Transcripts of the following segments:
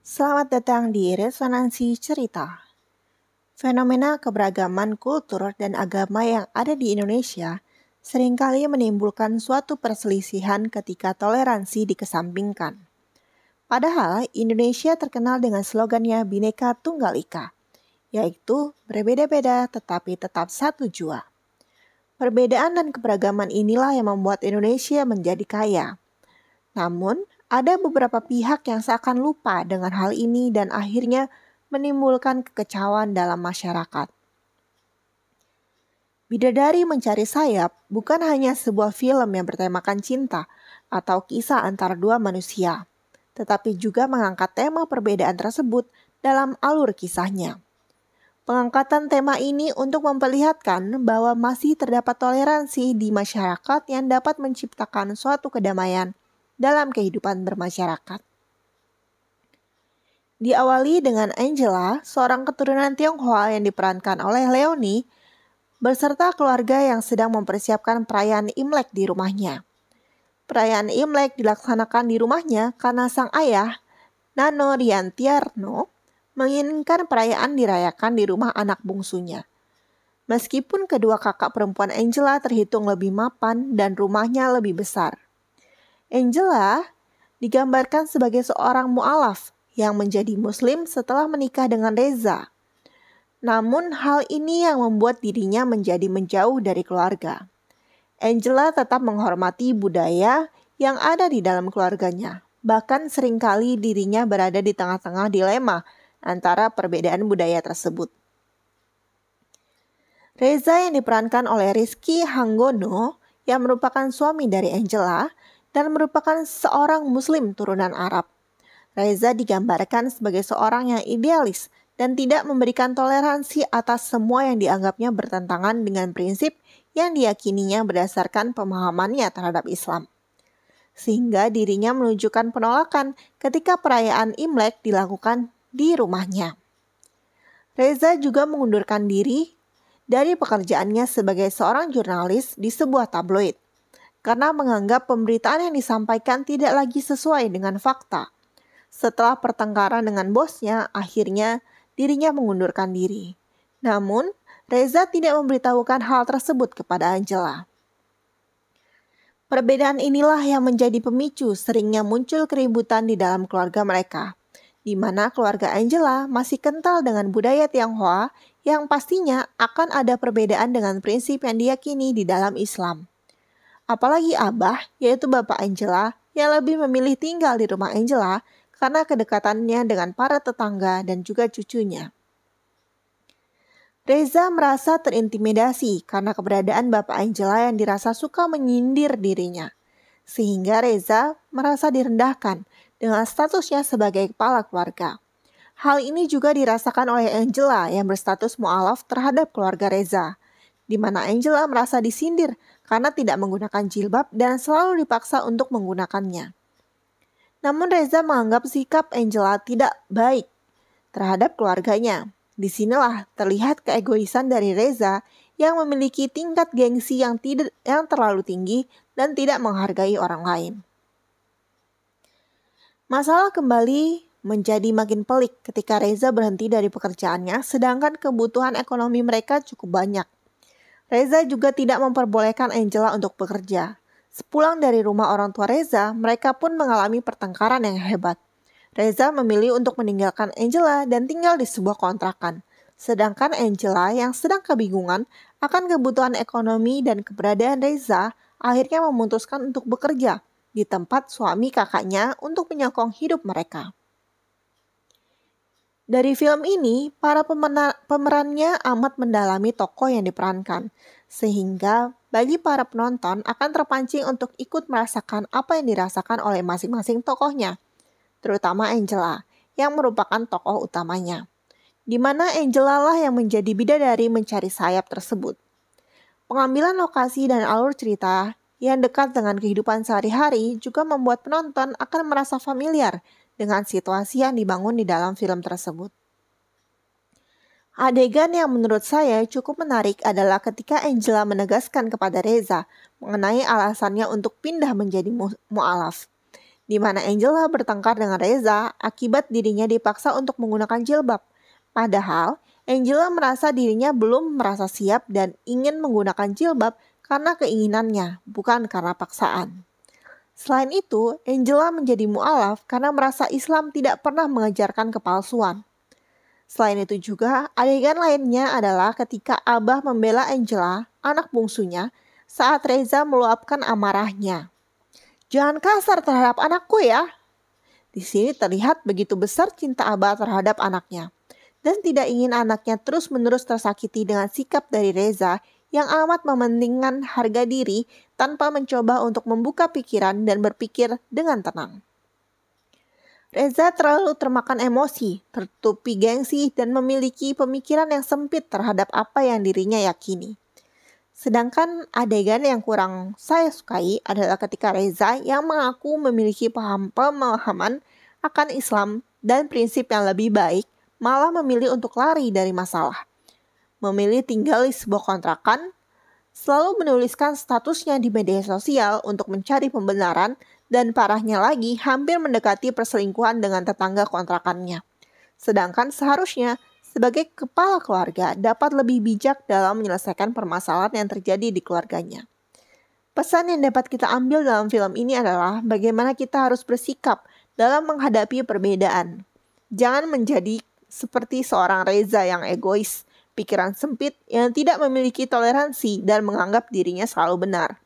Selamat datang di Resonansi Cerita. Fenomena keberagaman kultur dan agama yang ada di Indonesia sering kali menimbulkan suatu perselisihan ketika toleransi dikesampingkan. Padahal Indonesia terkenal dengan slogannya Bhinneka Tunggal Ika, yaitu berbeda-beda tetapi tetap satu jua. Perbedaan dan keberagaman inilah yang membuat Indonesia menjadi kaya. Namun, ada beberapa pihak yang seakan lupa dengan hal ini dan akhirnya menimbulkan kekecauan dalam masyarakat. Bidadari Mencari Sayap bukan hanya sebuah film yang bertemakan cinta atau kisah antara dua manusia, tetapi juga mengangkat tema perbedaan tersebut dalam alur kisahnya. Pengangkatan tema ini untuk memperlihatkan bahwa masih terdapat toleransi di masyarakat yang dapat menciptakan suatu kedamaian dalam kehidupan bermasyarakat. Diawali dengan Angela, seorang keturunan Tionghoa yang diperankan oleh Leonie, beserta keluarga yang sedang mempersiapkan perayaan Imlek di rumahnya. Perayaan Imlek dilaksanakan di rumahnya karena sang ayah, Nano Riantiarno, menginginkan perayaan dirayakan di rumah anak bungsunya. Meskipun kedua kakak perempuan Angela terhitung lebih mapan dan rumahnya lebih besar. Angela digambarkan sebagai seorang mu'alaf yang menjadi muslim setelah menikah dengan Reza. Namun hal ini yang membuat dirinya menjadi menjauh dari keluarga. Angela tetap menghormati budaya yang ada di dalam keluarganya. Bahkan sering kali dirinya berada di tengah-tengah dilema antara perbedaan budaya tersebut. Reza yang diperankan oleh Rizky Hanggono yang merupakan suami dari Angela dan merupakan seorang muslim turunan Arab. Reza digambarkan sebagai seorang yang idealis dan tidak memberikan toleransi atas semua yang dianggapnya bertentangan dengan prinsip yang diyakininya berdasarkan pemahamannya terhadap Islam. Sehingga dirinya menunjukkan penolakan ketika perayaan Imlek dilakukan di rumahnya. Reza juga mengundurkan diri dari pekerjaannya sebagai seorang jurnalis di sebuah tabloid karena menganggap pemberitaan yang disampaikan tidak lagi sesuai dengan fakta. Setelah pertengkaran dengan bosnya, akhirnya dirinya mengundurkan diri. Namun, Reza tidak memberitahukan hal tersebut kepada Angela. Perbedaan inilah yang menjadi pemicu seringnya muncul keributan di dalam keluarga mereka, di mana keluarga Angela masih kental dengan budaya Tionghoa yang pastinya akan ada perbedaan dengan prinsip yang diyakini di dalam Islam. Apalagi Abah, yaitu Bapak Angela, yang lebih memilih tinggal di rumah Angela karena kedekatannya dengan para tetangga dan juga cucunya. Reza merasa terintimidasi karena keberadaan Bapak Angela yang dirasa suka menyindir dirinya. Sehingga Reza merasa direndahkan dengan statusnya sebagai kepala keluarga. Hal ini juga dirasakan oleh Angela yang berstatus mu'alaf terhadap keluarga Reza, di mana Angela merasa disindir karena tidak menggunakan jilbab dan selalu dipaksa untuk menggunakannya. Namun Reza menganggap sikap Angela tidak baik terhadap keluarganya. Di sinilah terlihat keegoisan dari Reza yang memiliki tingkat gengsi yang tidak yang terlalu tinggi dan tidak menghargai orang lain. Masalah kembali menjadi makin pelik ketika Reza berhenti dari pekerjaannya sedangkan kebutuhan ekonomi mereka cukup banyak. Reza juga tidak memperbolehkan Angela untuk bekerja. Sepulang dari rumah orang tua Reza, mereka pun mengalami pertengkaran yang hebat. Reza memilih untuk meninggalkan Angela dan tinggal di sebuah kontrakan. Sedangkan Angela yang sedang kebingungan akan kebutuhan ekonomi dan keberadaan Reza akhirnya memutuskan untuk bekerja di tempat suami kakaknya untuk menyokong hidup mereka. Dari film ini, para pemerannya amat mendalami tokoh yang diperankan, sehingga bagi para penonton akan terpancing untuk ikut merasakan apa yang dirasakan oleh masing-masing tokohnya, terutama Angela, yang merupakan tokoh utamanya. Di mana Angela lah yang menjadi bidadari mencari sayap tersebut. Pengambilan lokasi dan alur cerita yang dekat dengan kehidupan sehari-hari juga membuat penonton akan merasa familiar dengan situasi yang dibangun di dalam film tersebut. Adegan yang menurut saya cukup menarik adalah ketika Angela menegaskan kepada Reza mengenai alasannya untuk pindah menjadi mu'alaf. di mana Angela bertengkar dengan Reza akibat dirinya dipaksa untuk menggunakan jilbab. Padahal, Angela merasa dirinya belum merasa siap dan ingin menggunakan jilbab karena keinginannya, bukan karena paksaan. Selain itu, Angela menjadi mu'alaf karena merasa Islam tidak pernah mengajarkan kepalsuan. Selain itu juga, adegan lainnya adalah ketika Abah membela Angela, anak bungsunya, saat Reza meluapkan amarahnya. Jangan kasar terhadap anakku ya. Di sini terlihat begitu besar cinta Abah terhadap anaknya. Dan tidak ingin anaknya terus-menerus tersakiti dengan sikap dari Reza yang amat mementingkan harga diri tanpa mencoba untuk membuka pikiran dan berpikir dengan tenang. Reza terlalu termakan emosi, tertutupi gengsi, dan memiliki pemikiran yang sempit terhadap apa yang dirinya yakini. Sedangkan adegan yang kurang saya sukai adalah ketika Reza yang mengaku memiliki paham pemahaman akan Islam dan prinsip yang lebih baik malah memilih untuk lari dari masalah. Memilih tinggal di sebuah kontrakan, selalu menuliskan statusnya di media sosial untuk mencari pembenaran dan parahnya lagi hampir mendekati perselingkuhan dengan tetangga kontrakannya. Sedangkan seharusnya sebagai kepala keluarga dapat lebih bijak dalam menyelesaikan permasalahan yang terjadi di keluarganya. Pesan yang dapat kita ambil dalam film ini adalah bagaimana kita harus bersikap dalam menghadapi perbedaan. Jangan menjadi seperti seorang Reza yang egois, pikiran sempit yang tidak memiliki toleransi dan menganggap dirinya selalu benar.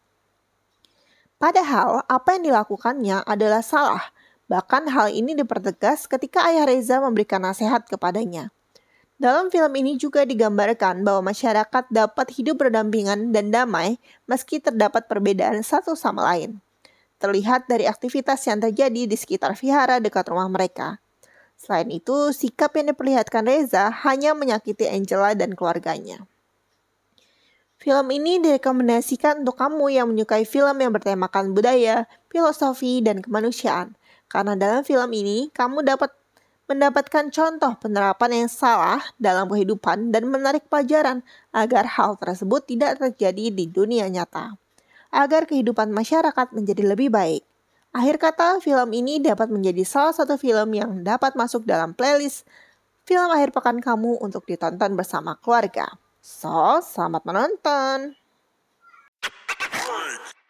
Padahal apa yang dilakukannya adalah salah. Bahkan hal ini dipertegas ketika ayah Reza memberikan nasihat kepadanya. Dalam film ini juga digambarkan bahwa masyarakat dapat hidup berdampingan dan damai meski terdapat perbedaan satu sama lain. Terlihat dari aktivitas yang terjadi di sekitar vihara dekat rumah mereka. Selain itu, sikap yang diperlihatkan Reza hanya menyakiti Angela dan keluarganya. Film ini direkomendasikan untuk kamu yang menyukai film yang bertemakan budaya, filosofi, dan kemanusiaan. Karena dalam film ini, kamu dapat mendapatkan contoh penerapan yang salah dalam kehidupan dan menarik pelajaran agar hal tersebut tidak terjadi di dunia nyata. Agar kehidupan masyarakat menjadi lebih baik. Akhir kata, film ini dapat menjadi salah satu film yang dapat masuk dalam playlist film akhir pekan kamu untuk ditonton bersama keluarga. So, selamat menonton.